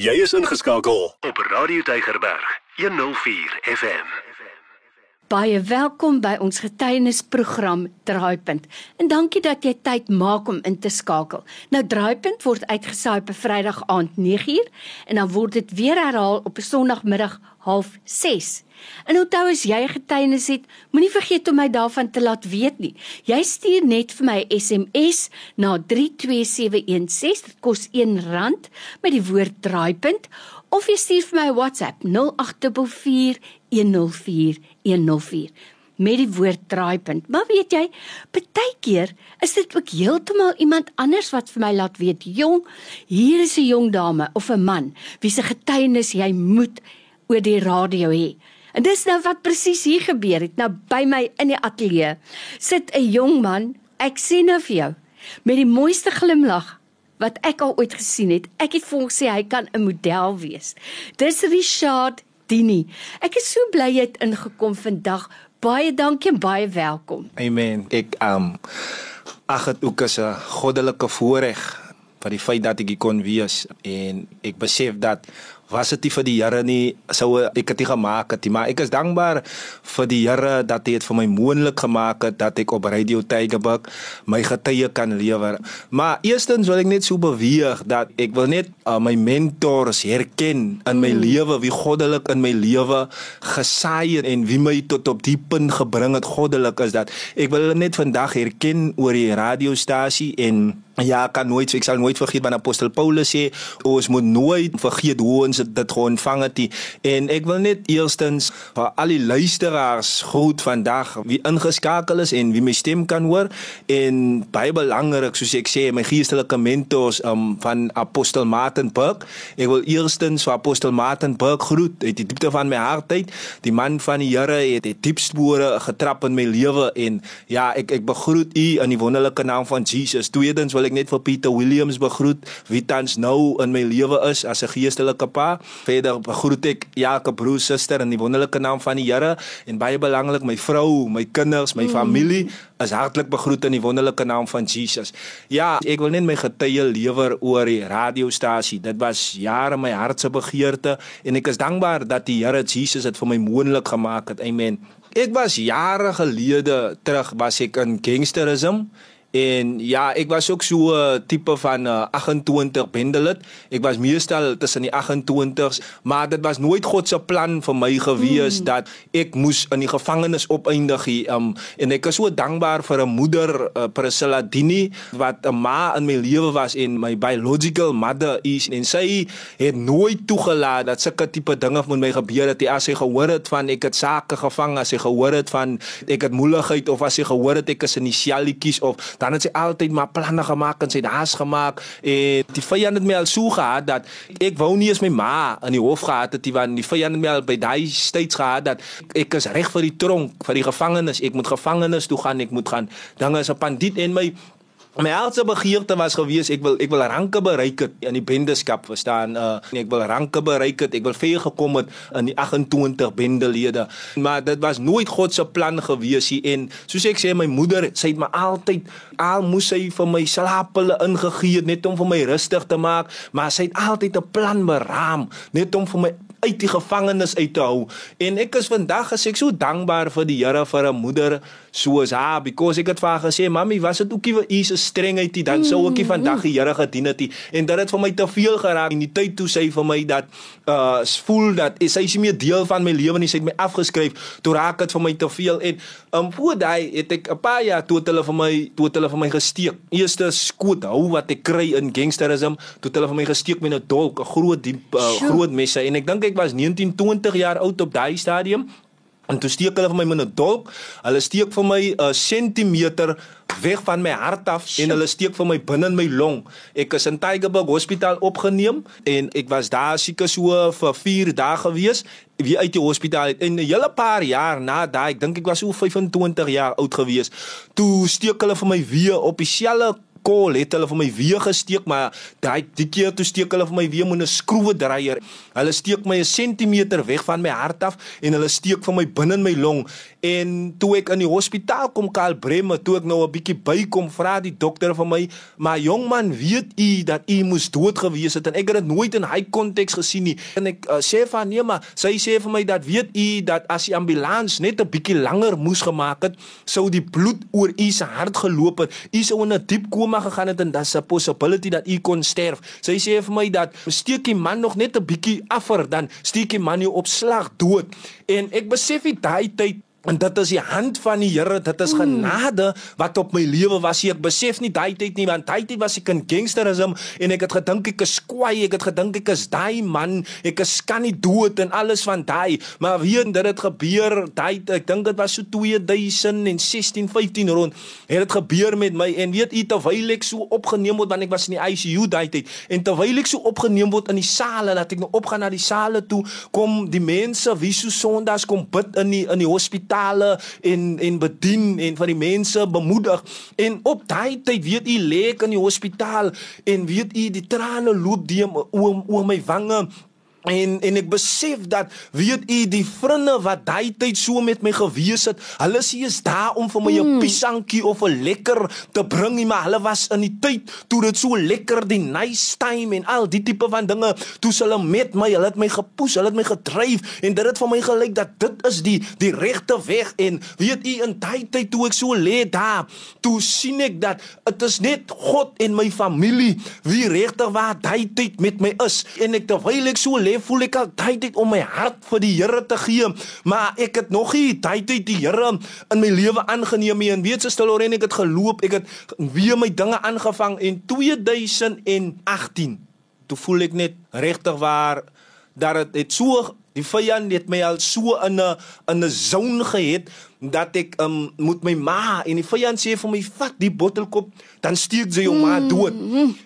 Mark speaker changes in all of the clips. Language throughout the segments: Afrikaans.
Speaker 1: Jy is ingeskakel op Radio Tygerberg 104 FM.
Speaker 2: Baie welkom by ons getuienisprogram Draaipunt. En dankie dat jy tyd maak om in te skakel. Nou Draaipunt word uitgesaai op Vrydag aand 9uur en dan word dit weer herhaal op 'n Sondagmiddag 06:30. En onthou as jy getuienis het, moenie vergeet om my daarvan te laat weet nie. Jy stuur net vir my SMS na 32716. Dit kos R1 met die woord draaipunt of jy stuur vir my WhatsApp 0824104104 met die woord draaipunt. Maar weet jy, partykeer is dit ook heeltemal iemand anders wat vir my laat weet, jong, hier is 'n jong dame of 'n man wie se getuienis jy moet oor die radio hê. En dis nou wat presies hier gebeur het. Nou by my in die ateljee sit 'n jong man, ek sien nou vir jou, met die mooiste glimlag wat ek al ooit gesien het. Ek het vir hom gesê hy kan 'n model wees. Dis Richard Dini. Ek is so bly jy het ingekom vandag. Baie dankie en baie welkom.
Speaker 3: Amen. Ek um ag dit ook as 'n goddelike voorreg vir die feit dat ek hier kon wees en ek besef dat was dit nie vir die Here nie sou ek dit gemaak het nie maar ek is dankbaar vir die Here dat hy dit vir my moontlik gemaak het dat ek op Radio Tygerberg my getuie kan lewer maar eerstens wil ek net so beweeg dat ek wil net uh, my mentors herken in my mm. lewe wie goddelik in my lewe gesaai en wie my tot op die punt gebring het goddelik is dat ek wil net vandag herken oor die radiostasie en Ja, kan nooit ek sal nooit vergeet wat apostel Paulus sê, ons moet nooit vergeet hoe ons dit ontvang het nie. En ek wil net eerstens vir al die luisteraars groet vandag wie ingeskakel is en wie my stem kan hoor en baie belangrik soos ek sê my geestelike mentors um, van apostel Martin Burke. Ek wil eerstens vir apostel Martin Burke groet uit die diepte van my hart uit. Die man van die Here het die diep spore getrap in my lewe en ja, ek ek begroet u in die wonderlike naam van Jesus. Tweedens wil ek net vir Pieter Williams begroet wie tans nou in my lewe is as 'n geestelike pa. Verder begroet ek Jakob broer suster in die wonderlike naam van die Here en baie belangrik my vrou, my kinders, my mm. familie is hartlik begroet in die wonderlike naam van Jesus. Ja, ek wil net my getuie lewer oor die radiostasie. Dit was jare my hart se begeerte en ek is dankbaar dat die Here Jesus dit vir my moontlik gemaak het. Amen. Ek was jare gelede terug was ek in gangsterisme En ja, ek was ook so 'n uh, tipe van uh, 28 bendelit. Ek was meestal tussen die 28s, maar dit was nooit God se plan vir my gewees mm. dat ek moes in die gevangenis opeindig. Um, en ek is so dankbaar vir 'n moeder, uh, Priscilla Dini, wat 'n ma in my lewe was en my biological mother is en sy het nooit toegelaat dat sulke tipe dinge met my gebeur het. As sy gehoor het van ek het sake gevang, as sy gehoor het van ek het moeilikheid of as sy gehoor het ek is in die sjalletjies of dan het sy altyd maar planne gemaak en sy het haas gemaak. En die vyand het my al so gehad dat ek wou nie eens my ma in die hof gehad het want die vyand het my al by daai steeds gehad dat ek is reg vir die tronk vir die gevangenis. Ek moet gevangenis toe gaan ek moet gaan. Dan is 'n bandiet en my My altse begeerte was gewees ek wil ek wil ranke bereik het in die bendeskap verstaan uh, ek wil ranke bereik het ek wil ver gekom het in die 28 bendelede maar dit was nooit God se plan gewees hier en soos ek sê my moeder sy het my altyd al moes sy vir my slapele ingegee net om vir my rustig te maak maar sy het altyd 'n plan beraam net om vir my uit die gevangenis uit te hou. En ek is vandag as ek so dankbaar vir die Here vir 'n moeder soos haar because ek het vir haar gesê, "Mamy, was dit ookie u se strengheid nie, dan sou ek nie vandag die Here gedien het nie." En dit het vir my te veel geraak. In die tyd toe sy vir my dat uh voel dat sy is nie meer deel van my lewe nie, sy het my afgeskryf. Toe raak dit vir my te veel. En um voor daai het ek 'n paar jaar toe hulle vir my toe hulle vir my gesteek. Eerste skoot hou wat ek kry in gangsterism, toe hulle vir my gesteek met 'n dolk, 'n groot diep uh, groot messe. En ek dink ek was 19 20 jaar oud op daai stadium en toe steek hulle vir my met 'n dolk. Hulle steek vir my 'n sentimeter weg van my hart af Sjoe. en hulle steek vir my binne in my long. Ek is in Tygerberg Hospitaal opgeneem en ek was daar seker so vir 4 dae gewees wie uit die hospitaal het en 'n hele paar jaar na daai ek dink ek was so 25 jaar oud gewees toe steek hulle vir my weer op dieselfde kol het hulle vir my weer gesteek, maar daai die keer toe steek hulle vir my weer met 'n skroewedraaier. Hulle steek my 'n sentimeter weg van my hart af en hulle steek vir my binne in my long en toe ek in die hospitaal kom Karl Bremer, toe ek nou 'n bietjie bykom, vra die dokter vir my, "Maar jong man, weet u dat u moes dood gewees het?" En ek het dit nooit in hy konteks gesien nie. En ek uh, sê vir nee, maar sy sê vir my dat weet u dat as die ambulans net 'n bietjie langer moes gemaak het, sou die bloed oor u se hart geloop het. U sou in 'n diep koma gegaan het en daar's 'n possibility dat u kon sterf. Sy sê vir my dat steek die man nog net 'n bietjie affer dan steek die man jou op slag dood. En ek besef dit daai tyd En dit is die hand van die Here, dit is genade wat op my lewe was. Ek besef nie daai tyd nie, want daai tyd was ek in gangsterisme en ek het gedink ek is kwaai, ek het gedink ek is daai man, ek is kan nie dood en alles van daai. Maar weer dit het gebeur, daai ek dink dit was so 2016, 15 rond. Het dit gebeur met my en weet u terwyl ek so opgeneem word want ek was in die ICU daai tyd en terwyl ek so opgeneem word in die sale, laat ek nou opgaan na die sale toe, kom die mense wie so Sondags kom bid in die in die hospitaal hospitale en en bedien en van die mense bemoedig. En op daai tyd weet u lê ek in die hospitaal en weet u die trane loop die oor oor my wange En en ek besef dat weet u die vriende wat daai tyd so met my gewees het, hulle sê is daar om vir my 'n mm. pisankie of 'n lekker te bring, maar hulle was in die tyd toe dit so lekker die nice time en al die tipe van dinge, toe hulle met my, hulle het my gepoes, hulle het my gedryf en dit het vir my gelyk dat dit is die die regte weg en weet u in daai tyd toe ek so lê daar, toe sien ek dat dit is net God en my familie wie regtig waar daai tyd met my is en ek terwyl ek so lê, voel ek al tyd het om my hart vir die Here te gee, maar ek het nog nie tyd het die Here in my lewe aangeneem nie. En weet jy, stel Lorraine, ek het geloop, ek het weer my dinge aangevang en 2018 toe voel ek net regtig waar dat dit so die vyand het my al so in 'n in 'n zone gehet dat ek um, moet my ma en die vyand sê vir my vat die bottelkop dan steek jy jou ma dood.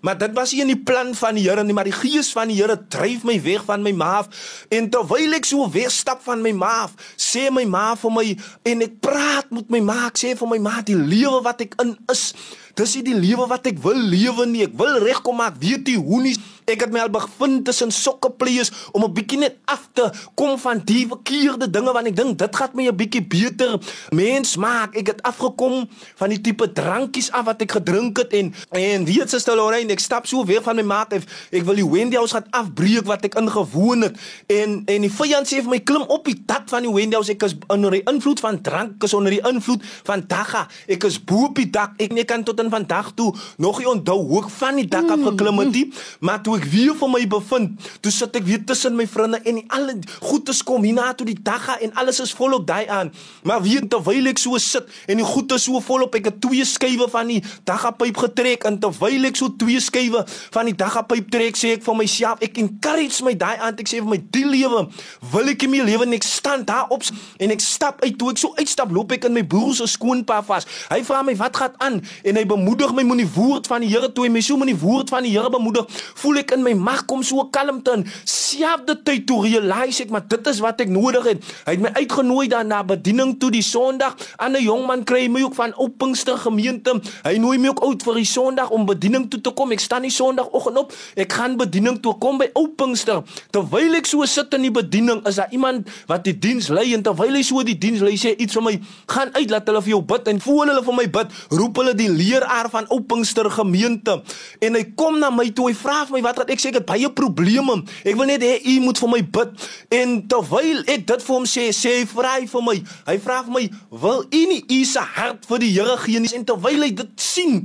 Speaker 3: Maar dit was nie in die plan van die Here nie, maar die gees van die Here dryf my weg van my ma af. En terwyl ek so wegstap van my ma af, sê my ma vir my en ek praat met my ma, ek sê vir my ma die lewe wat ek in is Dis nie die lewe wat ek wil lewe nie. Ek wil regkom maak. Weet jy hoe nie ek het my al bevind tussen sokkeplees om 'n bietjie net af te kom van die verkeerde dinge want ek dink dit gaan my 'n bietjie beter mens maak. Ek het afgekom van die tipe drankies af wat ek gedrink het en en weet jy stel Lorraine, ek stap so weer van my maat af. Ek wil die Wendy House gaan afbreek wat ek ingewoon het en en die vyand sê vir my klim op die dak van die Wendy House. Ek is onder die invloed van drank, ek is onder die invloed van dagga. Ek is bo op die dak. Ek nie kan tot in vandag toe nog nie onthou hoe ek van die dak af mm. geklim het nie, maar toe ek weer vir my bevind, toe sit ek weer tussen my vriende en die alle goedes kom hier na toe die dak en alles is volop daai aan. Maar weer terwyl ek so sit en die goedes so volop, ek het twee skuwe van die daggapyp getrek en terwyl ek so twee skuwe van die daggapyp trek, sê ek vir myself, ek encourage my daai aan, ek sê vir my die lewe wil ek in my lewe net staan daar op en ek stap uit toe ek so uitstap, loop ek in my broer se skoonpa vas. Hy vra my wat gaan aan? En hy bemoedig my met die woord van die Here. Toe hy my so met die woord van die Here bemoedig voel ek in my mag kom so kalmte in selfde tyd toe realize ek maar dit is wat ek nodig het. Hy het my uitgenooi dan na bediening toe die Sondag aan 'n jong man kry my ook van Oppingster gemeente. Hy nooi my ook uit vir die Sondag om bediening toe te kom. Ek staan die Sondagoggend op ek gaan bediening toe kom by Oppingster terwyl ek so sit in die bediening is daar iemand wat die diens lei en terwyl hy so die diens lei sê iets vir my gaan uit laat hulle vir jou bid. En voor hulle vir my bid roep hulle die leer jaar van Oppingster gemeente. En hy kom na my toe hy vra vir my wat wat ek? Sê ek het baie probleme. Ek wil net hê u moet vir my bid. En terwyl ek dit vir hom sê sê hy vra hy vir my. Hy vra vir my wil u nie u se hart vir die Here gee nie? En terwyl hy dit sien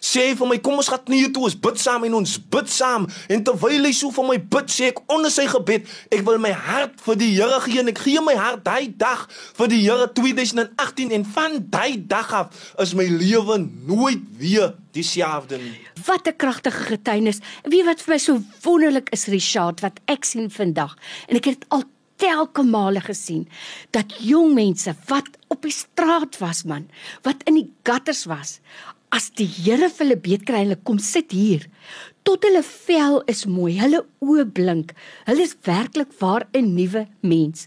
Speaker 3: sê vir my kom ons gaan knieë toe ons bid saam en ons bid saam. En terwyl hy so vir my bid sê ek onder sy gebed ek wil my hart vir die Here gee en ek gee my hart daai dag vir die Here. 2018 en van daai dag af is my lewe nooit weer dieselfde nie.
Speaker 2: Wat 'n kragtige getuienis wie wat vir my so wonderlik is Richard wat ek sien vandag. En ek het al telke male gesien dat jong mense wat op die straat was man wat in die gutters was as die Here vir hulle beet kry, hulle kom sit hier. Tot hulle vel is mooi, hulle oë blink. Hulle is werklik waar 'n nuwe mens.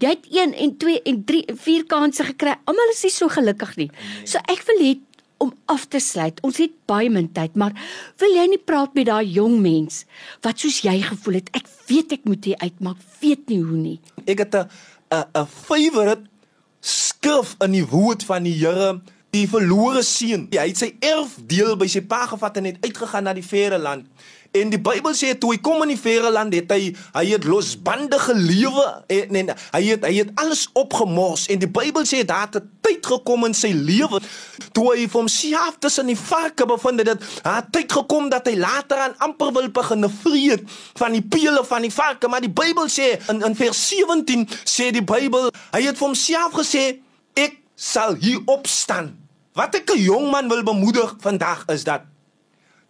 Speaker 2: Jy het 1 en 2 en 3 en 4 kansse gekry. Almal is nie so gelukkig nie. So ek wil hê om af te sluit. Ons het baie min tyd, maar wil jy nie praat met daai jong mens wat soos jy gevoel het? Ek weet ek moet hier uitmaak, weet nie hoe nie.
Speaker 3: Ek het 'n 'n 'n favorite skrif in die woord van die Here, die verlore seun. Hy het sy erfdeel by sy pa gevat en het uitgegaan na die verre land. En die Bybel sê toe hy kom in die verre land het hy hy het losbandige lewe en, en hy het hy het alles opgemors. En die Bybel sê daar het 'n tyd gekom in sy lewe toe hy vir homself tussen die varke bevind het dat daar tyd gekom dat hy later aan amper wil begin vreet van die pele van die varke. Maar die Bybel sê in in vers 17 sê die Bybel hy het vir homself gesê ek sal hier opstaan. Wat ek 'n jong man wil bemoedig vandag is dat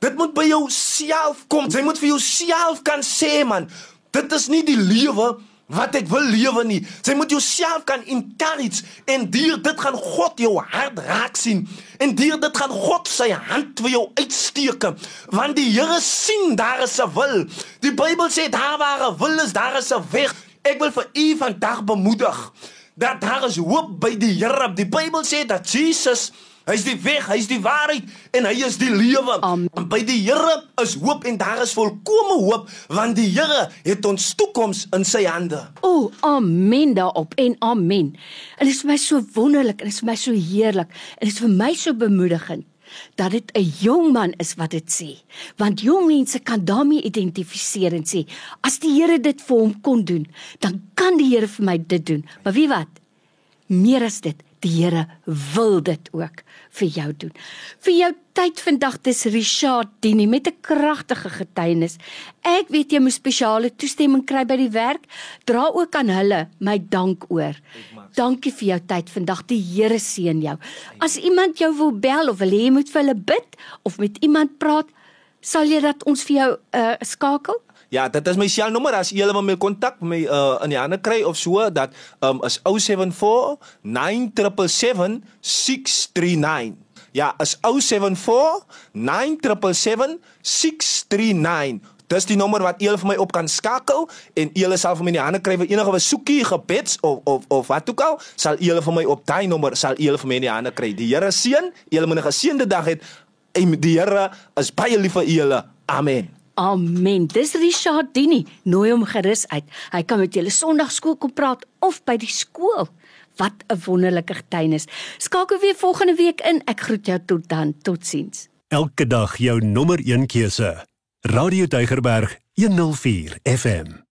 Speaker 3: Dit moet by jou self kom. Jy moet vir jouself kan sê man, dit is nie die lewe wat ek wil lewe nie. Jy moet jouself kan encourage en deur dit gaan God jou hart raak sien. En deur dit gaan God sy hand vir jou uitsteek. Want die Here sien daar is 'n wil. Die Bybel sê daar waar 'n wil is, daar is 'n weg. Ek wil vir u vandag bemoedig dat daar is hoop by die Here. Die Bybel sê dat Jesus Hy's die weg, hy's die waarheid en hy is die lewe. Amen. By die Here is hoop en daar is volkomme hoop want die Here het ons toekoms in sy hande.
Speaker 2: O, amen daarop en amen. En dit is vir my so wonderlik en dit is vir my so heerlik en dit is vir my so bemoedigend dat dit 'n jong man is wat dit sê. Want jong mense kan daarmee identifiseer en sê, as die Here dit vir hom kon doen, dan kan die Here vir my dit doen. Maar wie wat? Meer as dit, die Here wil dit ook vir jou doen. Vir jou tyd vandag dis Richard Dini met 'n kragtige getuienis. Ek weet jy moet spesiale toestemming kry by die werk. Dra ook aan hulle my dank oor. Dankie vir jou tyd vandag. Die Here seën jou. As iemand jou wil bel of wil hê jy moet vir hulle bid of met iemand praat, sal jy dat ons vir jou uh, skakel?
Speaker 3: Ja, dit is my selnommer as jy wil my kontak my uh, in die hande kry of so dat um is 074 977 639. Ja, is 074 977 639. Dis die nommer wat jy vir my op kan skakel en jy sal vir my in die hande kry vir enige besoekie, gebeds of of of wat ook al, sal jy vir my op daai nommer sal jy vir my in die hande kry. Die Here seën, jy moet 'n geseënde dag hê. En die Here is baie lief vir julle. Amen.
Speaker 2: Amen. Dis Richard Dini. Nooi hom gerus uit. Hy kan met julle Sondagskool kom praat of by die skool. Wat 'n wonderlike getuienis. Skakel weer volgende week in. Ek groet jou tot dan. Totsiens.
Speaker 1: Elke dag jou nommer 1 keuse. Radio Deugerberg 104 FM.